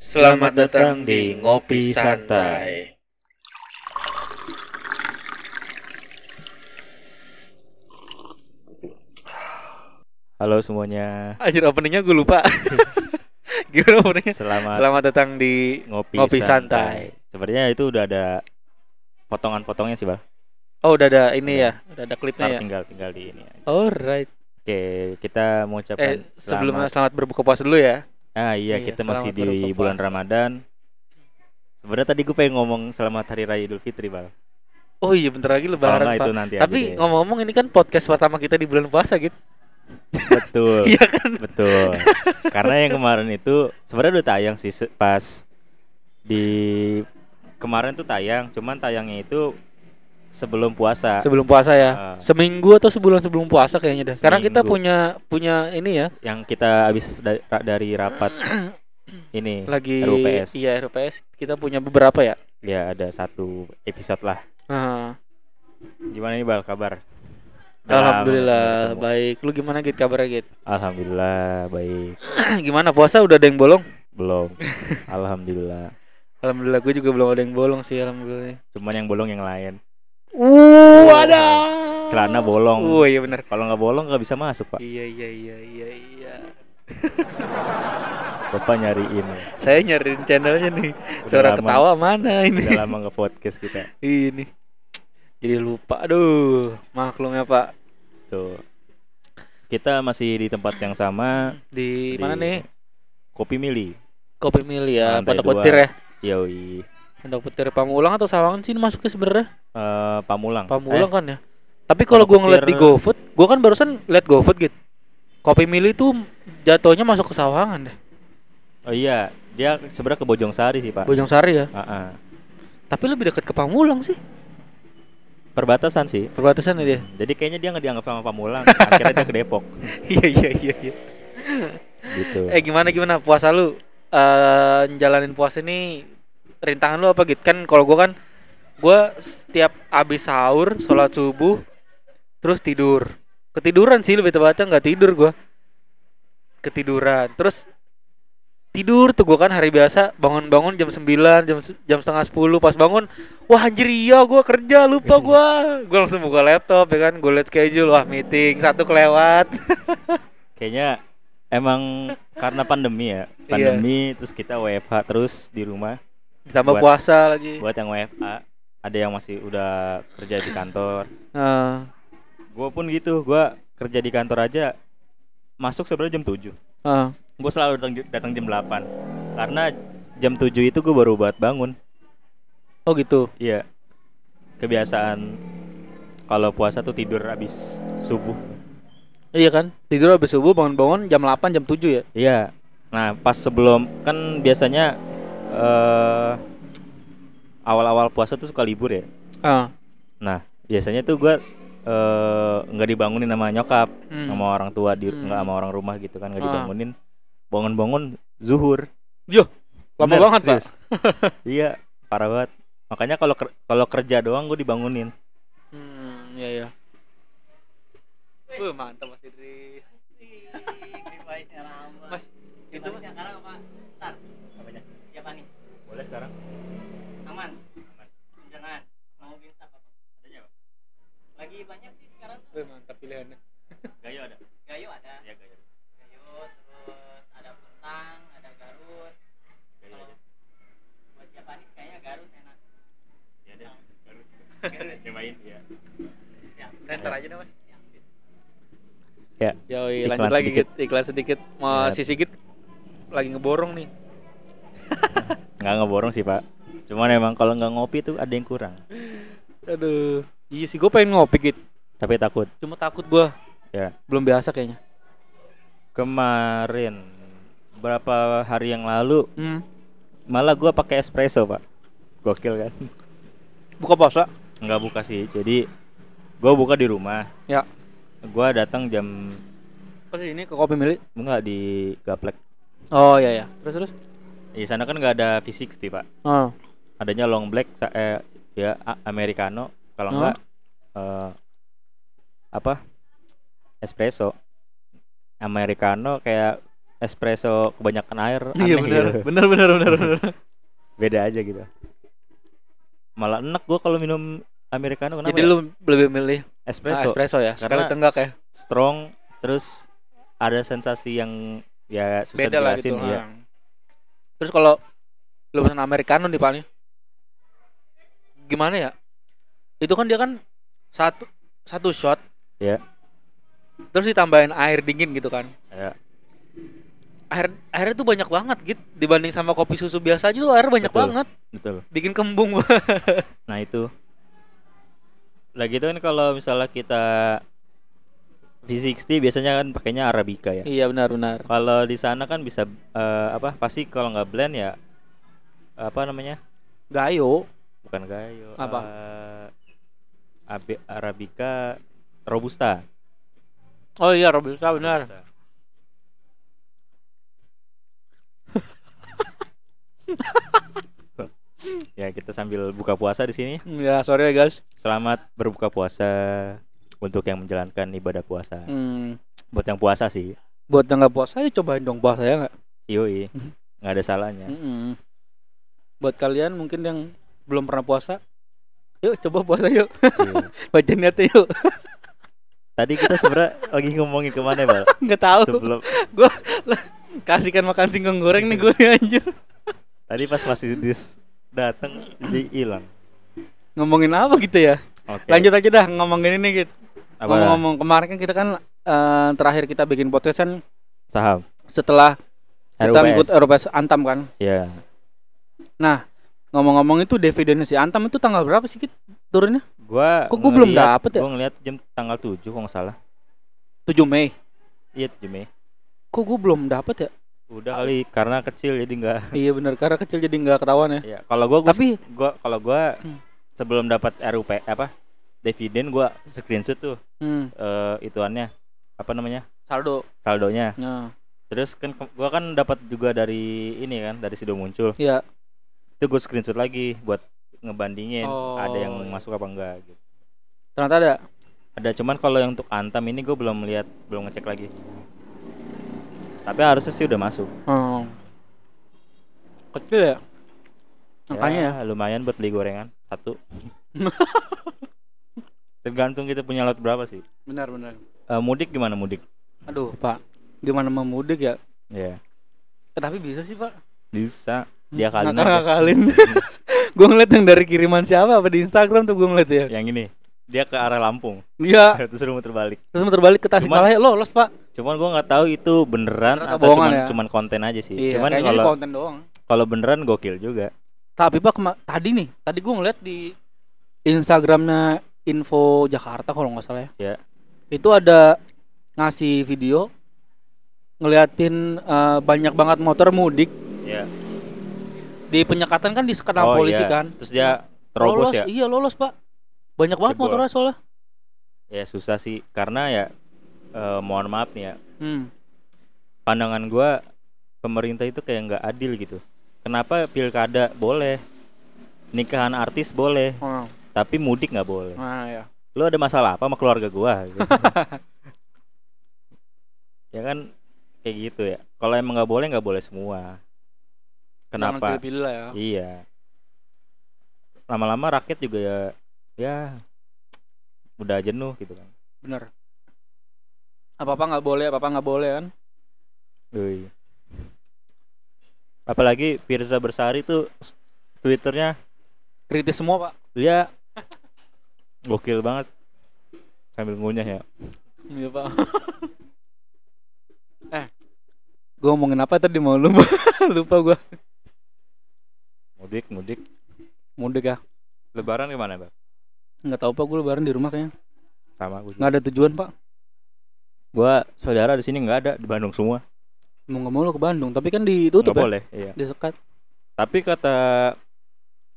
Selamat datang di Ngopi Santai. Halo semuanya. Anjir openingnya gue lupa. Gimana openingnya? Selamat, Selamat datang di ngopi, Ngopi santai. Sebenarnya itu udah ada potongan-potongnya sih, Bang. Oh udah ada ini ya, udah ada Ntar klipnya ya. tinggal tinggal di ini. Alright. Oke, kita mengucapkan Eh sebelumnya selamat. selamat berbuka puasa dulu ya. Ah iya, Iya, kita masih di bulan puasa. Ramadan. Sebenarnya tadi gue pengen ngomong selamat hari raya Idul Fitri, Bang. Oh iya bentar lagi lebaran Pak. itu nanti Tapi ngomong-ngomong ini kan podcast pertama kita di bulan puasa gitu. betul. Iya kan? Betul. Karena yang kemarin itu sebenarnya udah tayang sih pas di kemarin tuh tayang, cuman tayangnya itu sebelum puasa. Sebelum puasa ya. Ah. Seminggu atau sebulan sebelum puasa kayaknya dah. Kita Seminggu. punya punya ini ya, yang kita habis da- ra- dari rapat ini lagi RUPS. Iya, RUPS. Kita punya beberapa ya. ya ada satu episode lah. Nah, Gimana nih Bal kabar? Alhamdulillah ketemu. baik. Lu gimana Git kabarnya Git? Alhamdulillah baik. gimana puasa udah ada yang bolong? Belum. Alhamdulillah. Alhamdulillah gue juga belum ada yang bolong sih alhamdulillah. Cuman yang bolong yang lain. Uh, ada. Celana bolong. Oh iya benar. Kalau nggak bolong nggak bisa masuk pak. Iya iya iya iya iya. Bapak nyariin. Saya nyariin channelnya nih. Udah Suara lama. ketawa mana ini? Udah lama nge podcast kita. ini. Jadi lupa. Aduh, maklum ya Pak. Tuh. Kita masih di tempat yang sama. Di, Di mana nih? Kopi Mili. Kopi Mili ya, Lantai Pondok. Petir ya. Yoi. Pondok Petir Pamulang atau Sawangan sih masuknya sebenarnya? Eh, Pamulang. Pamulang Eh, kan ya. Tapi kalau gua ngeliat di GoFood, gua kan barusan liat GoFood gitu. Kopi Mili tuh jatuhnya masuk ke Sawangan deh. oh iya, dia sebenarnya ke Bojong Sari sih pak. Bojong Sari ya. Ah, ah. Tapi lebih dekat ke Pamulang sih. Perbatasan sih. Perbatasan ya dia. Jadi kayaknya dia nggak dianggap sama Pamulang. Akhirnya dia ke Depok. Iya iya iya iya. Gitu. Eh gimana gimana puasa lu? Eh jalanin puasa ini rintangan lu apa gitu? Kan kalau gua kan gua setiap abis sahur, sholat subuh, terus tidur. Ketiduran sih lebih tepatnya nggak tidur gua. Ketiduran. Terus tidur tuh gua kan hari biasa bangun-bangun jam 9, jam jam setengah 10 pas bangun wah anjir iya gua kerja lupa gua gua langsung buka laptop ya kan gue liat schedule wah meeting satu kelewat Kayaknya emang karena pandemi ya. Iya. Pandemi terus kita WFH terus di rumah. Ditambah Buat- puasa lagi. Buat yang WFA, ada yang masih udah kerja di kantor. Ah, Gue pun gitu, gua kerja di kantor aja masuk sebenarnya jam 7 ah. Gue selalu datang, datang jam 8 Karena jam 7 itu gue baru buat bangun. Oh gitu? Iya. Kebiasaan Kalau puasa tuh tidur habis subuh. Iya kan? Tidur habis subuh bangun-bangun jam 8 jam 7 ya? Iya. Nah pas sebelum Kan biasanya eh Awal-awal puasa tuh suka libur ya? Ah. Nah biasanya tuh gue eh, nggak dibangunin sama nyokap hmm. sama orang tua di Hmm. nggak sama orang rumah gitu kan nggak Ah. dibangunin. Bangun-bangun zuhur. Lama Bener, banget pak. iya parah banget. Makanya kalau ker- kalau kerja doang gue dibangunin. Hmm iya iya. Wah, mantap Mas Idris. Mas, itu Mas sekarang Aman. Jangan. Mau minta apa? adanya apa? Lagi banyak sih sekarang tuh. Wah, mantap pilihannya. gayo ada Gayo ada. ya gayo Gayo terus ada Puntang, ada Garut. gayo aja Buat Japanis kayaknya Garut enak. ya deh Garut Garut. nyobain ya Siap. Center aja deh Mas. Ya Yoi, Iklan lanjut lagi sedikit. Git. Iklan sedikit. Mau Ya. si Sigit lagi ngeborong nih. Nggak ngeborong sih pak cuman emang kalau nggak ngopi tuh ada yang kurang Aduh. Iya sih, gue pengen ngopi Git. tapi takut Cuma takut gua ya belum biasa kayaknya. kemarin berapa hari yang lalu Hmm. malah gua pakai espresso pak gokil kan Buka puasa? nggak buka sih jadi gua buka di rumah Ya. gua datang jam Pas ini ke kopi milik. enggak di gaplek Oh iya ya. Terus terus. Di sana kan nggak ada V60 pak Oh. adanya long black eh ya americano kalau Oh. enggak eh, apa espresso americano kayak espresso kebanyakan air Iya aneh benar, gitu. benar benar benar benar. Beda aja gitu. Malah enak gua kalau minum americano kenapa? Jadi ya? lu lebih milih espresso, espresso, espresso ya, sekali Karena tenggak ya. strong terus ada sensasi yang ya susah Beda lah dijelasin gitu. ya. ah. Terus kalau lu pesan americano nih Pak nih. Gimana ya? Itu kan dia kan satu satu shot. Ya. Terus ditambahin air dingin gitu kan. Ya. Air airnya tuh banyak banget gitu dibanding sama kopi susu biasa aja tuh air banyak Betul. banget. Betul. Bikin kembung. Nah itu lagi itu kan kalau misalnya kita V60 biasanya kan pakainya Arabica ya. iya benar benar. Kalau di sana kan bisa eh, apa? Pasti kalau nggak blend ya apa namanya? Gayo. Bukan gayo. Apa? eh, Abe- Arabica Robusta. Oh iya Robusta benar. Robusta. ya kita sambil buka puasa di sini. Ya sorry ya guys. Selamat berbuka puasa untuk yang menjalankan ibadah puasa. Hmm. Buat yang puasa sih, Buat yang nggak puasa ya cobain dong puasa ya nggak? yoi, Mhm. nggak ada salahnya. Mm-mm. Buat kalian mungkin yang belum pernah puasa, yuk coba puasa yuk. Iya. Baca niatnya yuk. Tadi kita sebenarnya lagi ngomongin ke mana ya, Bal? Nggak tahu. Sebelum Kasihkan makan singkong goreng nih gue anjir. tadi pas masih dis datang jadi hilang. Ngomongin apa gitu ya? Oke. Lanjut aja dah ngomongin ini gitu. Apa? Ngomong-ngomong kemarin kan kita kan eh, terakhir kita bikin podcast kan Saham. setelah kita RUPS. ngikut Eropa Antam kan. Ya, Nah, ngomong-ngomong itu dividennya si Antam itu tanggal berapa sih Kit turunnya? gua Kok gua belum dapet ya? Gua ngeliat jam tanggal 7 kalau nggak salah. 7 Mei. Iya 7 Mei. Kok gue belum dapet ya? Udah kali karena kecil jadi nggak. iya bener karena kecil jadi nggak ketahuan ya. Ya, kalau gua, gua Tapi gua kalau gua Hmm. sebelum dapat RUP apa? Dividen gua screenshot tuh hmm, eh ituannya apa namanya? saldo. saldonya. Nah, Terus kan gua kan dapat juga dari ini kan dari Sido muncul. iya. Itu gua screenshot lagi buat ngebandingin Oh, ada yang iya. masuk apa enggak gitu. Ternyata ada. Ada cuman kalau yang untuk Antam ini gue belum lihat, belum ngecek lagi. Tapi harusnya sih udah masuk. Hmm. Kecil ya? Makanya ya. lumayan buat beli gorengan satu. Tergantung kita punya laut berapa sih. Benar benar. Eh, mudik gimana mudik? Aduh, Pak. Gimana mau mudik ya? Ya, Eh, tapi bisa sih, Pak. bisa. Dia kali ngakalin. gue ngeliat yang dari kiriman siapa apa di Instagram tuh gue ngeliat ya. Yang ini, dia ke arah Lampung. Iya. Terus muter balik. Terus muter balik ke Tasikmalaya lolos, Pak. Cuman gua nggak tahu itu beneran Bener atau cuman ya? cuman konten aja sih. Iya, cuman kalau konten doang. kalau beneran gokil juga. Tapi Pak tadi nih, tadi gue ngeliat di Instagramnya Info Jakarta kalau nggak salah ya. Ya. Itu ada ngasih video ngeliatin eh, banyak banget motor mudik Ya. di penyekatan kan disekat sama Oh, polisi iya. kan. Terus dia terobos lolos, ya. Iya lolos pak. Banyak banget Jebol. motornya soalnya. Ya susah sih karena ya eh, mohon maaf nih ya. Hmm. Pandangan gua pemerintah itu kayak nggak adil gitu. Kenapa pilkada boleh, nikahan artis boleh, Oh, tapi mudik nggak boleh. Nah ya. Lu ada masalah apa sama keluarga gua? gitu. ya kan kayak gitu ya. Kalau emang nggak boleh nggak boleh semua. Kenapa? lah ya. Iya. Lama-lama rakyat juga ya ya udah jenuh gitu kan. Bener. Apa apa nggak boleh, apa apa nggak boleh kan? Yoi. Apalagi Firza Bersari tuh Twitternya Kritis semua pak. dia gokil banget sambil ngunyah ya. Iya pak. eh, gue ngomongin apa tadi mau lupa lupa gue. Mudik, mudik. Mudik ya. Lebaran gimana, Bang? Nggak tahu pak gue lebaran di rumah kayaknya. Sama gue. Nggak ada tujuan pak. Gua saudara di sini nggak ada, di Bandung semua. Mau nggak mau lo ke Bandung, tapi kan ditutup Nggak ya. boleh, iya. Disekat. Tapi kata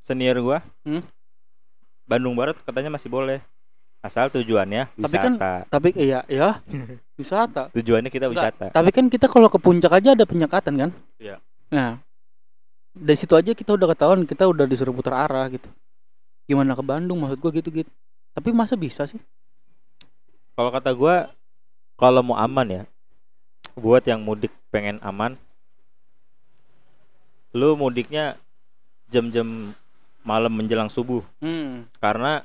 senior gua, Hmm? Bandung Barat katanya masih boleh. Asal tujuannya wisata. Tapi kan- Tapi iya ya wisata. tujuannya kita wisata. Tapi kan kita kalau ke puncak aja ada penyekatan kan? Iya. Nah, dari situ aja kita udah ketahuan kita udah disuruh putar arah gitu. Gimana ke Bandung maksud gua gitu gitu. Tapi masa bisa sih? Kalau kata gua kalau mau aman ya buat yang mudik pengen aman lu mudiknya jam-jam malam menjelang subuh Hmm. karena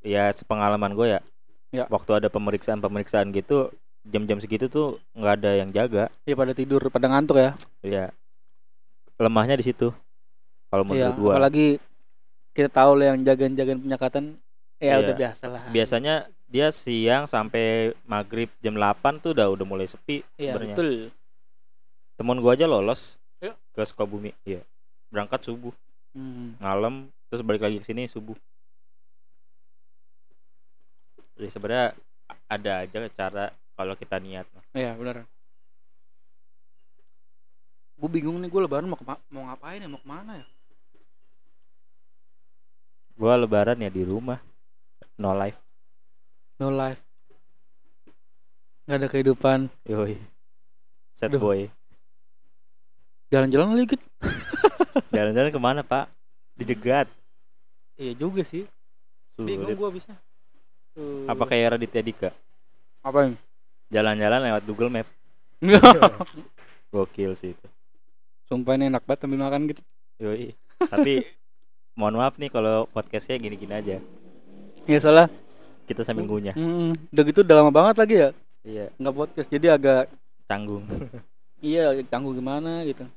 ya sepengalaman gue ya, Ya. waktu ada pemeriksaan pemeriksaan gitu jam-jam segitu tuh nggak ada yang jaga Iya pada tidur, pada ngantuk ya. ya lemahnya di situ kalau menurut gua apalagi kita tahu lah yang jagain-jagain penyekatan ya Iya. udah biasa lah. biasanya dia siang sampai maghrib jam 8 tuh udah udah mulai sepi Iya, sebenarnya betul. temen gua aja lolos Iya. ke Sukabumi iya berangkat subuh Hmm. malam terus balik lagi ke sini subuh jadi sebenarnya a- ada aja cara kalau kita niat Iya, benar. Gue bingung nih gue lebaran mau mau ngapain ya, mau ke mana ya? gua lebaran ya di rumah no life No life. Gak ada kehidupan. yoi sad Aduh. boy Jalan-jalan lagi gitu. jalan-jalan ke mana pak? Dijegat. Iya juga sih. Bingung sulit gue bisa. Tuh. apa kayak Raditya Dika? Apa yang? jalan-jalan lewat Google Map. Gokil sih itu. Sumpah ini enak banget sambil makan gitu. yoi. Tapi mohon maaf nih kalau podcastnya gini-gini aja. Iya soalnya kita sambil ngunyah. Hmm, udah gitu udah lama banget lagi ya? Iya. Nggak podcast jadi agak canggung. Iya tangguh gimana gitu.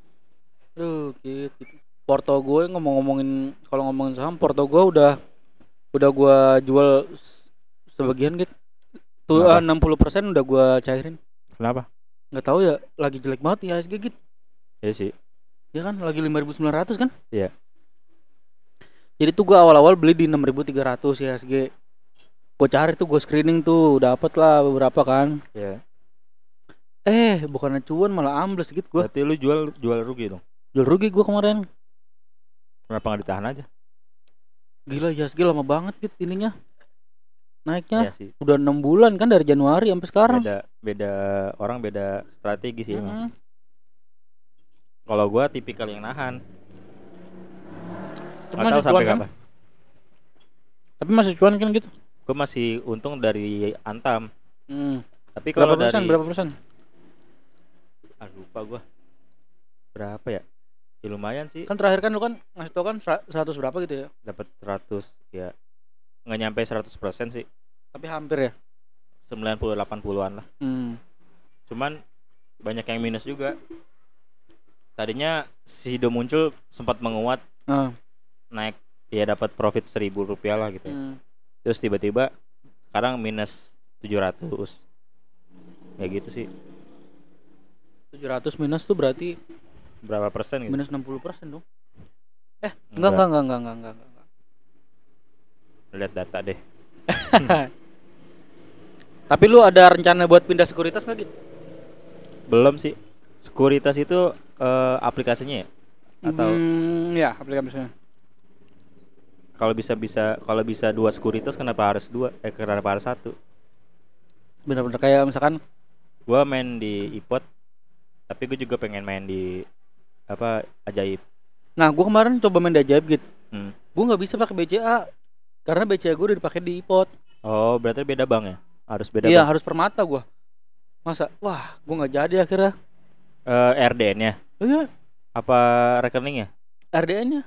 Aduh gitu. Porto gue ngomong-ngomongin kalau ngomongin saham Porto gue udah udah gue jual sebagian gitu. Tuh Kenapa? enam puluh persen udah gue cairin. kenapa Nggak tahu ya lagi jelek banget ya IHSG gitu. ya sih Ya kan lagi 5.900 kan? Iya. Jadi tuh gua awal-awal beli di 6.300 IHSG. Gue cari tuh gue screening tuh dapet lah beberapa kan. ya Eh bukannya cuan malah ambles gitu gua. berarti lu jual jual rugi dong Jual rugi gua kemarin. kenapa nggak ditahan aja Gila IHSG lama banget gitu ininya. Naiknya Iya sih udah enam bulan kan dari Januari sampai sekarang. beda beda orang beda strategi sih emang Mm-mm. kalau gua tipikal yang nahan Cuma nggak tahu sampai kan? kapan Tapi masih cuan kan gitu. gua masih untung dari Antam Hmm. tapi Berapa kalau persen? dari Berapa persen? ah lupa gua berapa ya ya lumayan sih Kan terakhir kan lu kan ngasih tau kan sera- 100 berapa gitu ya. dapat 100 ya nggak nyampe 100% sih Tapi hampir ya. 90 80-an lah Hmm. cuman banyak yang minus juga tadinya si Sido muncul sempat menguat Nah. naik ya dapat profit seribu rupiah lah gitu ya. Hmm. terus tiba-tiba sekarang minus 700 ya gitu sih 700 minus tuh berarti berapa persen gitu minus 60 persen dong. Eh, enggak enggak enggak enggak enggak enggak. enggak. lihat data deh Tapi lu ada rencana buat pindah sekuritas nggak gitu? belum sih sekuritas itu eh, aplikasinya ya atau Hmm, ya aplikasinya. kalau bisa bisa kalau bisa dua sekuritas kenapa harus dua eh kenapa harus satu Bener-bener kayak misalkan gua main di ipot tapi gue juga pengen main di apa ajaib Nah, gua kemarin coba main di ajaib gitu. Hmm. Gua nggak bisa pakai BCA karena BCA gua udah dipakai di iPod. oh berarti beda bang ya harus beda Iya, bang harus permata gua. Masa? Wah, gua nggak jadi akhirnya. Eh, RDN nya Oh iya, apa rekeningnya RDN-nya.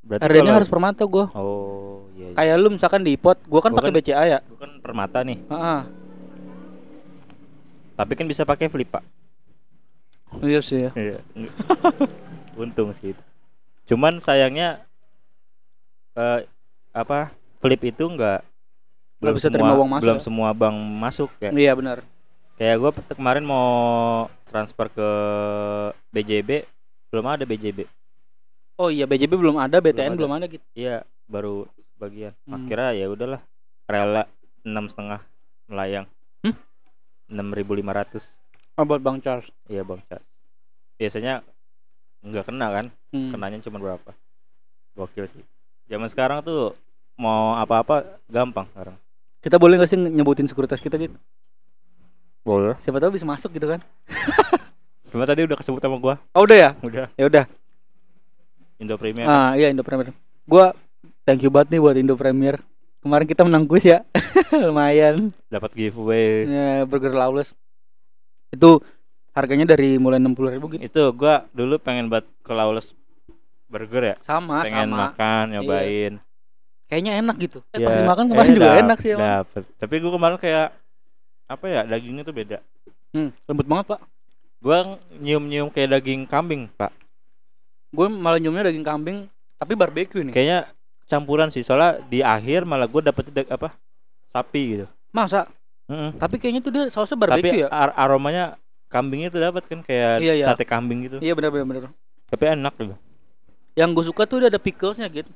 berarti RDN-nya kalau- harus permata gua. oh iya, iya. Kayak lu misalkan di iPod, gua kan pakai kan- BCA ya. bukan permata nih Heeh. tapi kan bisa pakai flip pak Iya sih ya. Iya. untung sih itu. cuman sayangnya eh apa flip itu enggak Nggak bisa terima uang masuk belum ya? semua bank masuk ya Iya benar. kayak gue kemarin mau transfer ke BJB belum ada BJB Oh iya, BJB belum ada, BTN ada. belum ada, gitu. iya baru sebagian Hmm. akhirnya ya udahlah rela enam setengah melayang Hmm? enam ribu lima ratus Oh, buat Bang Charles. iya bang Cas biasanya nggak kena kan Hmm. kenanya cuma berapa gokil sih zaman sekarang tuh mau apa-apa gampang sekarang Kita boleh gak sih nyebutin sekuritas kita gitu? boleh Siapa tahu bisa masuk gitu kan? cuma tadi udah kesebut sama gua Oh udah ya? udah Ya udah. Indo Premier Ah iya Indo Premier. Gua thank you banget nih buat Indo Premier. Kemarin kita menang kuis ya. Lumayan. dapat giveaway Ya, Burger Lawless. Itu harganya dari mulai 60.000 ribu gitu. Itu gua dulu pengen buat ke Lawless Burger ya. Sama, pengen sama. makan, nyobain. Kayaknya enak gitu. Eh, Ya, pas dimakan kemarin juga dap- enak sih emang. dapet. Tapi gua kemarin kayak apa ya dagingnya tuh beda. Hmm, lembut banget, Pak. Gua nyium-nyium kayak daging kambing, Pak. Gue malah nyiumnya daging kambing tapi barbeque nih. Kayaknya campuran sih. Soalnya di akhir malah gua dapet apa? Sapi gitu. Masa? Mm-mm. Tapi kayaknya tuh dia sausnya Tapi barbeque ya. ar- aromanya kambingnya tuh dapat kan kayak Iya, iya. sate kambing gitu. Iya benar benar benar. Tapi enak juga. Yang gue suka tuh dia ada picklesnya gitu.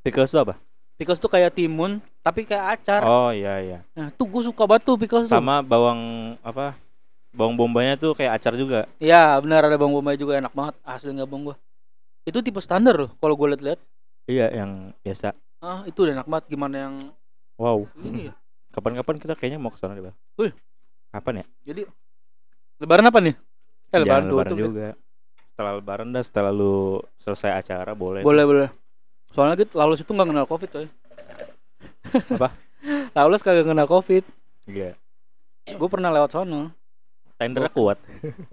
Pickles tuh apa? Pickles tuh kayak timun tapi kayak acar. Oh iya iya. Nah, tuh gue suka banget tuh pickles tuh. Sama bawang apa? Bawang bombanya tuh kayak acar juga. Iya, benar ada bawang bombay juga enak banget. Asli nggak bohong gua. Itu tipe standar loh kalau gue liat-liat. Iya, yang biasa. Ah, itu udah enak banget gimana yang Wow. ini ya. Kapan-kapan kita kayaknya mau ke sana deh, Bang. Wih. Kapan ya? Jadi lebaran apa nih? Eh, lebaran, Jangan lebaran tutup ya. juga. Setelah lebaran dah, setelah lu selesai acara boleh. Boleh, boleh. Soalnya gitu Laulus itu nggak kenal Covid, coy. Apa? Laulus kagak kenal Covid. Iya. Gue pernah lewat sono. Tendernya kuat.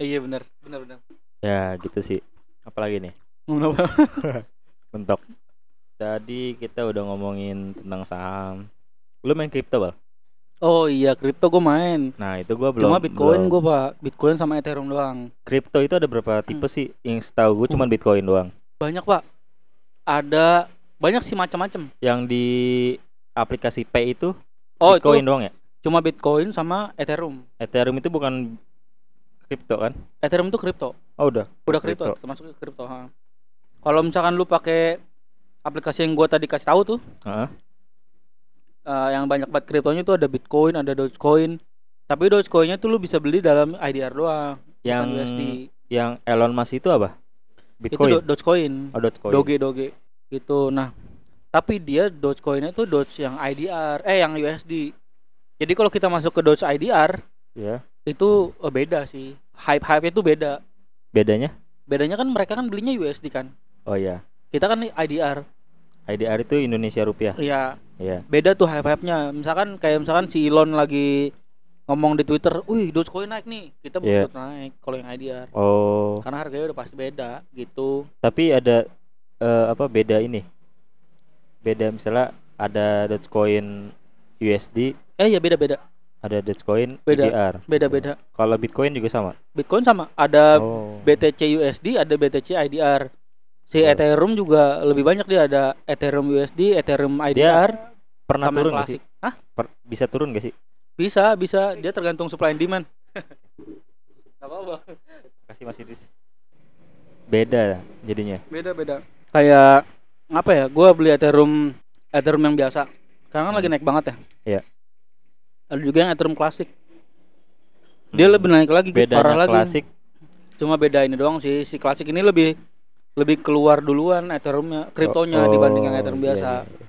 Eh, iya benar, benar benar. Ya, gitu sih. Apalagi nih? Kenapa? Mentok. Tadi kita udah ngomongin tentang saham. Lu main kripto, Bang? Oh iya, kripto gue main. Nah, itu gua belum Cuma Bitcoin belum- gue pak, Bitcoin sama Ethereum doang. Kripto itu ada berapa tipe sih? Yang setahu gue cuma Hmm. Bitcoin doang. Banyak pak. Ada banyak sih macam-macam. Yang di aplikasi Pay itu Oh Bitcoin itu doang ya? cuma Bitcoin sama Ethereum. Ethereum itu bukan kripto kan? Ethereum itu kripto. Oh, udah. Udah kripto, termasuk kripto. Kalau misalkan lu pakai aplikasi yang gua tadi kasih tahu tuh, Heeh. Eh, yang banyak banget kriptonya tuh ada Bitcoin, ada Dogecoin. Tapi Dogecoinnya tuh lu bisa beli dalam IDR doang, Yang USD. yang Elon Musk itu apa? Itu Bitcoin. Do- Dogecoin. oh, Dogecoin. Doge Doge gitu. Nah, tapi dia Dogecoinnya tuh Doge yang IDR, eh yang USD. Jadi kalau kita masuk ke Doge IDR Ya. itu eh, beda sih. Hype-hype itu beda. Bedanya? Bedanya kan mereka kan belinya USD kan. Oh iya. Kita kan IDR. IDR itu Indonesia rupiah. Iya, Iya. beda tuh hype-hype-nya. Misalkan kayak misalkan si Elon lagi ngomong di Twitter, "Wih, Dogecoin naik nih." Kita tentu naik kalau yang IDR. Oh, Karena harganya udah pasti beda gitu. tapi ada eh, apa beda ini? Beda misalnya ada Dogecoin USD, Eh ya beda-beda. ada Dogecoin Beda. IDR. Beda-beda. Kalau Bitcoin juga sama. Bitcoin sama, ada oh. BTC USD, ada BTC IDR. Si Oh. Ethereum juga lebih banyak dia ada Ethereum USD, Ethereum IDR, Pernah sama yang turun gak sih? klasik. Hah? Per- bisa turun gak sih? Bisa, bisa. Dia tergantung supply and demand. Gak apa-apa. Kasih masih di beda jadinya. Beda, beda. Kayak apa ya? Gua beli Ethereum Ethereum yang biasa. Karena kan lagi Hmm. naik banget ya. Iya. Ada juga yang Ethereum klasik. Dia Hmm. lebih naik lagi, bedanya parah lagi. klasik Cuma beda ini doang sih. Si klasik ini lebih lebih keluar duluan Ethereumnya, kriptonya Oh, dibanding yang Ethereum iya, biasa. iya.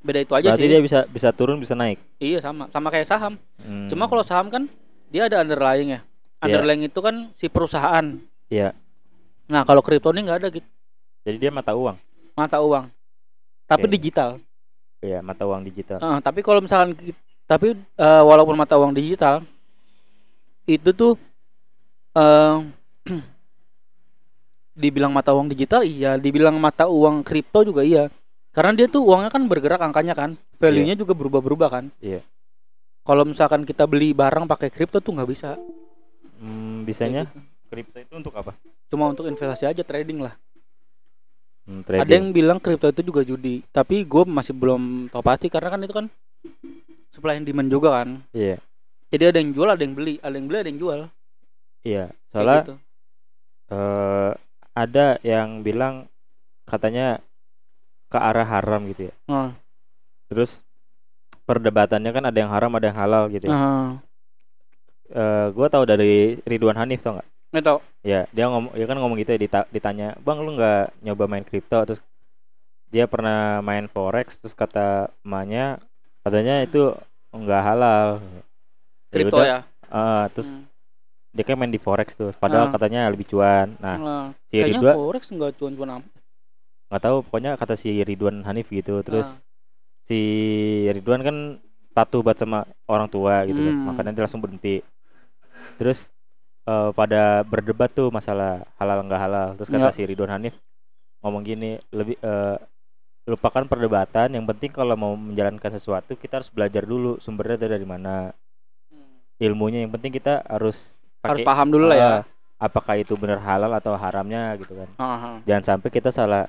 Beda itu aja Berarti sih. dia bisa bisa turun bisa naik. Iya sama, sama kayak saham. Hmm. Cuma kalau saham kan dia ada underlying ya. Underlying itu kan si perusahaan. Iya. Nah kalau kripto ini nggak ada gitu jadi dia mata uang. mata uang, tapi Oke. digital. Iya, mata uang digital. Ah, tapi kalau misalkan tapi eh, walaupun mata uang digital itu tuh eh dibilang mata uang digital iya, dibilang mata uang kripto juga iya. Karena dia tuh uangnya kan bergerak angkanya kan, value-nya juga berubah-berubah kan. Iya. Kalau misalkan kita beli barang pakai kripto tuh nggak bisa. Hmm, bisanya gitu. kripto itu untuk apa? Cuma untuk investasi aja trading lah. Hmm, Ada yang bilang kripto itu juga judi, tapi gue masih belum tahu pasti karena kan itu kan supply and demand juga kan. Iya. Jadi ada yang jual, ada yang beli, ada yang beli, ada yang jual. Iya. Kayak Soalnya gitu. eh, ada yang bilang katanya ke arah haram gitu ya. Nah, Terus perdebatannya kan ada yang haram, ada yang halal gitu ya. nah, Eh, gua tahu dari Ridwan Hanif tau nggak? nggak tahu. Ya, dia ngomong ya kan ngomong gitu ya dita- ditanya, "Bang, lu nggak nyoba main kripto?" Terus dia pernah main forex terus kata emaknya katanya itu nggak halal. Kripto udah, ya. eh, terus Hmm. Dia kan main di forex tuh, padahal Ah. katanya lebih cuan. Nah, Nah, si kayaknya Ridwan forex nggak cuan-cuan amat. nggak tahu pokoknya kata si Ridwan Hanif gitu. Terus Ah. si Ridwan kan patuh banget sama orang tua gitu kan. Hmm. Makanya dia langsung berhenti. terus eh, pada berdebat tuh masalah halal nggak halal terus kata Ya. si Ridwan Hanif ngomong gini lebih eh, lupakan perdebatan yang penting kalau mau menjalankan sesuatu kita harus belajar dulu sumbernya dari mana ilmunya yang penting kita harus harus pakai, paham dulu lah ya. Apakah itu benar halal atau haramnya gitu kan. Aha. jangan sampai kita salah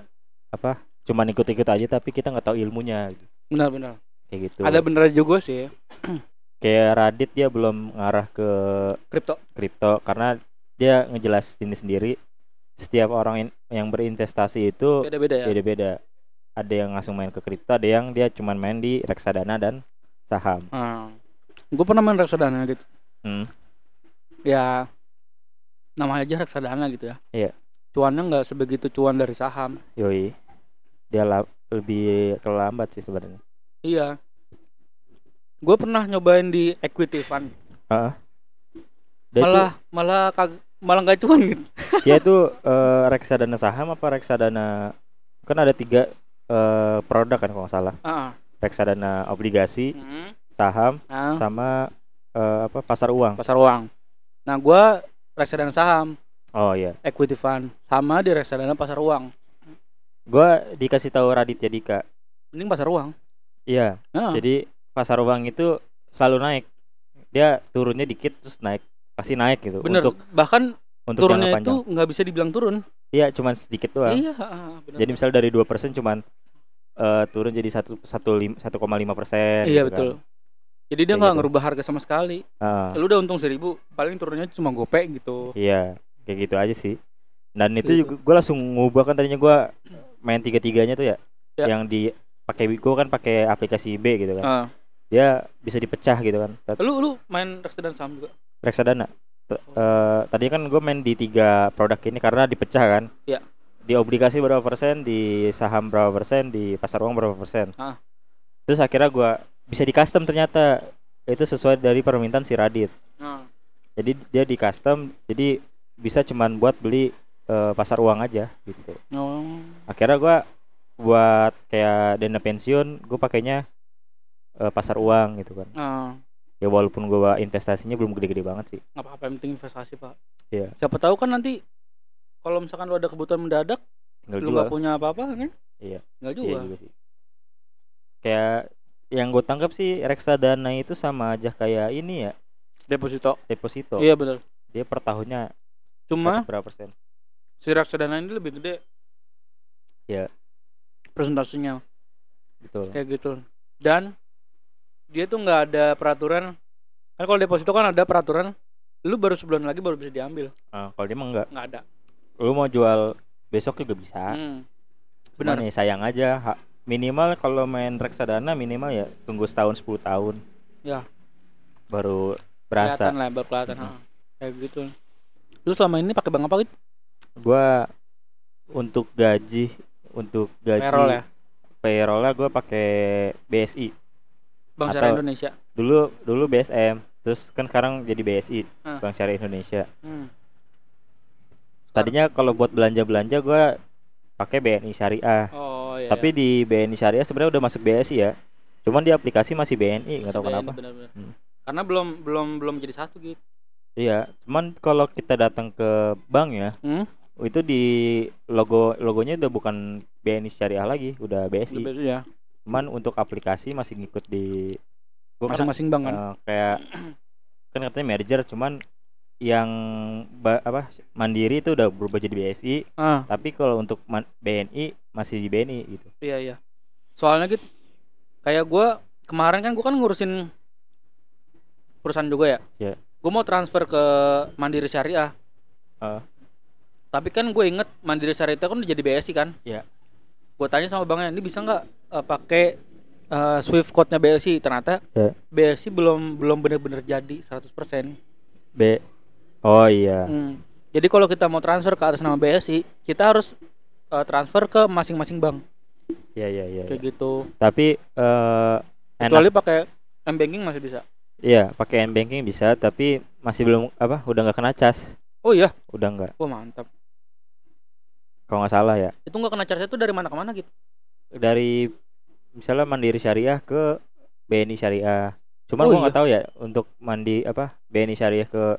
apa cuman ikut-ikut aja tapi kita nggak tahu ilmunya. Gitu. benar-benar kayak gitu. Ada bener juga sih. Kayak Radit dia belum ngarah ke kripto. kripto karena dia ngejelasin sendiri. Setiap orang in- yang berinvestasi itu beda-beda ya? beda-beda. Ada yang langsung main ke kripto ada yang dia cuman main di reksadana dan saham. Gue pernah main reksadana gitu. Hmm. Ya namanya aja reksadana gitu ya. Iya. cuannya nggak sebegitu cuan dari saham. Yoi. Dia la- lebih terlambat sih sebenarnya. Iya. Gue pernah nyobain di equity fund. Heeh. Dia itu- malah malah kag malah nggak cuan gitu. Dia tuh eh, reksadana saham apa reksadana kan ada tiga eh, produk kan kalau nggak salah. Ah, reksadana obligasi hmm. saham nah, sama eh, apa pasar uang. Pasar uang nah gue reksadana saham. Oh iya. Equity fund. Sama di reksadana pasar uang. Gua dikasih tahu Raditya Dika. Mending pasar uang. Iya. Ah, jadi pasar uang itu selalu naik. Dia turunnya dikit terus naik. Pasti naik gitu bener. untuk bahkan untuk turunnya itu nggak bisa dibilang turun. Iya cuman sedikit doang. Iya bener. jadi misal dari dua persen cuman eh, turun jadi satu satu satu koma lima persen iya gitu kan. Jadi dia nggak gitu. ngerubah harga sama sekali Ah, lu udah untung seribu paling turunnya cuma gopek gitu iya kayak gitu aja sih dan itu Gitu. juga gue langsung ngubah kan tadinya gua main tiga tiganya tuh ya, Ya. yang di pakai gua kan pakai aplikasi B gitu kan Ah. dia bisa dipecah gitu kan lu lu main reksadana saham juga reksadana T- eh, tadi kan gue main di tiga produk ini karena dipecah kan Iya. di obligasi berapa persen di saham berapa persen di pasar uang berapa persen Ah. terus akhirnya gua bisa di custom ternyata itu sesuai dari permintaan si Radit nah. jadi dia di custom jadi bisa cuman buat beli eh, pasar uang aja gitu oh. akhirnya gua buat kayak dana pensiun gue pakainya eh, pasar uang gitu kan Ah. ya walaupun gua investasinya belum gede-gede banget sih nggak apa-apa yang penting investasi pak Iya. siapa tahu kan nanti kalau misalkan lu ada kebutuhan mendadak tinggal lu jual nggak punya apa-apa kan Iya. nggak Iya jual juga sih. Kayak yang gue tangkap sih reksadana itu sama aja kayak ini ya deposito deposito. iya betul Dia per tahunnya cuma berapa persen? si reksadana ini lebih gede Iya. presentasinya Betul. kayak gitu dan dia tuh nggak ada peraturan kan kalau deposito kan ada peraturan lu baru sebulan lagi baru bisa diambil Ah, kalau dia mah enggak. nggak ada Lu mau jual besok juga bisa. hmm. Benar ya sayang aja ha- minimal kalau main reksadana minimal ya tunggu setahun 10 tahun. Ya. Baru berasa. kelihatan lah baru kelihatan ha. kayak gitu lu selama ini pakai bank apa gitu Gua untuk gaji untuk gaji payroll ya payroll-nya gua pakai BSI. bank syariah Indonesia dulu dulu BSM terus kan sekarang jadi BSI Ah. Bank Syariah Indonesia hmm. tadinya kalau buat belanja belanja gua pakai BNI Syariah oh iya tapi di BNI Syariah sebenarnya udah masuk BSI ya. Cuman di aplikasi masih BNI nggak tahu kenapa. benar-benar Hmm. karena belum belum belum jadi satu gitu iya cuman kalau kita datang ke bank ya Hmm? itu di logo logonya udah bukan BNI Syariah lagi udah BSI Lebih- ya. Cuman untuk aplikasi masih ngikut di masing-masing bank kan? Eh, kayak kan katanya merger cuman yang ba- apa mandiri itu udah berubah jadi BSI ah. Tapi kalau untuk BNI masih di BNI gitu. Iya iya. Soalnya gitu kayak gua kemarin kan gua kan ngurusin perusahaan juga ya? Iya. gua mau transfer ke Mandiri Syariah. Ah. tapi kan gue inget Mandiri Syariah itu kan udah jadi BSI kan? Iya. gue tanya sama banknya ini bisa nggak eh, pakai eh, Swift code-nya BSI ternyata Iya. BSI belum belum benar-benar jadi 100% B oh iya Hmm. Jadi kalau kita mau transfer ke atas nama BSI, kita harus eh, transfer ke masing-masing bank iya iya iya kayak gitu. tapi eh enak Kecuali pakai m banking masih bisa. iya pakai m banking bisa tapi masih belum apa udah nggak kena cas Oh iya, udah nggak wah mantap. kalau nggak salah ya Itu nggak kena charge itu dari mana ke mana gitu? dari misalnya Mandiri Syariah ke BNI Syariah. Cuman Oh, gua nggak tahu ya untuk mandi apa BNI Syariah ke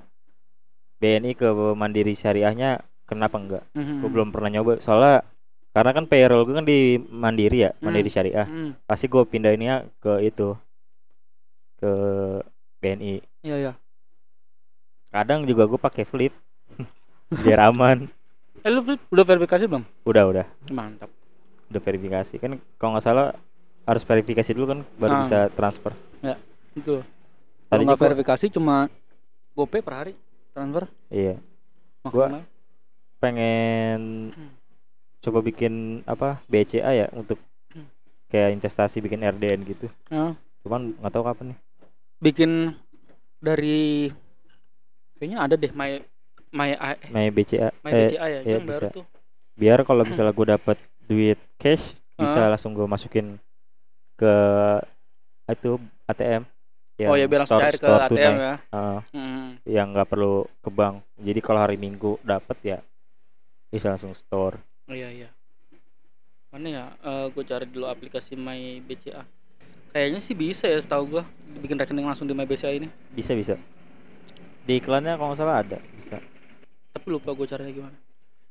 BNI ke Mandiri Syariahnya kenapa enggak? Mhm. Gue belum pernah nyoba soalnya karena kan payroll gue kan di Mandiri ya, Mandiri Hmm. Syariah. Mhm. Pasti gue pindahinnya ke itu ke BNI. Iya iya. Kadang juga gue pakai flip biar aman. Eh lu Flip, udah verifikasi belum? Udah udah Mantap. udah verifikasi kan kalau nggak salah harus verifikasi dulu kan baru Ah. bisa transfer. Itu. Kalau Tadi nggak verifikasi cuma GoPay per hari transfer Iya, maksimal. pengen Hmm. coba bikin apa BCA ya untuk Hmm. kayak investasi bikin RDN gitu. Ya, Cuman nggak tahu kapan nih. bikin dari kayaknya ada deh my my eh, Main BCA. my eh, BCA ya, iya, yang baru bisa. tuh. biar kalau misalnya gue dapat duit cash bisa langsung gue masukin ke itu ATM. Oh ya biar langsung cair ke ATM tunai. ya. Ah, Hmm. yang nggak perlu ke bank. Jadi kalau hari Minggu dapat ya bisa langsung store. Iya iya. Mana ya? gue cari dulu aplikasi My BCA. Kayaknya sih bisa ya setahu gua bikin rekening langsung di My BCA ini. Bisa bisa. Di iklannya kalau nggak salah ada bisa. Tapi lupa gue caranya gimana.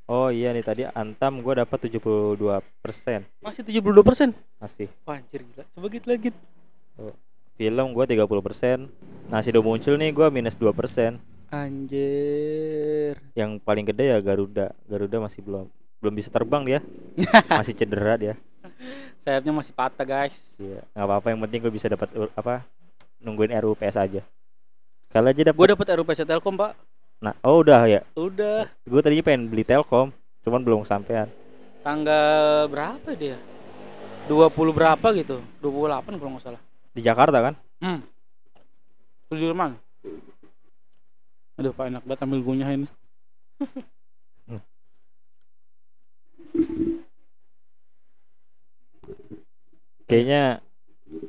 Oh iya nih tadi Antam gue dapat 72 persen Masih 72%. masih. Wah, anjir gila. Coba gitu lagi. Film gue 30 persen. Nasi udah muncul nih gue minus 2 persen. Anjir. Yang paling gede ya Garuda. Garuda masih belum belum bisa terbang dia. masih cedera dia. Sayapnya masih patah, guys. Iya, nggak apa-apa yang penting gue bisa dapat apa nungguin RUPS aja. Kalau aja dapat Gue dapet RUPC Telkom, Pak. Nah, oh udah ya. Udah. Gue tadinya pengen beli Telkom, cuman belum sampean. Tanggal berapa dia? 20 berapa gitu? 28 kalau nggak salah. Di Jakarta kan? Hmm. Sudirman. Aduh, Pak enak banget ambil gunyah ini. Kayaknya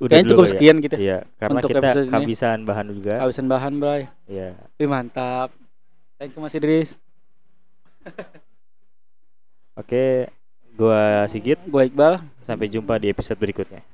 udah Kayaknya cukup ya. sekian kita. Iya, karena untuk kita episode ini. kehabisan bahan juga. Habisan bahan, Bray. Iya. Wih, mantap. Thank you Mas Idris. Oke, gua Sigit. Gue Iqbal. Sampai jumpa di episode berikutnya.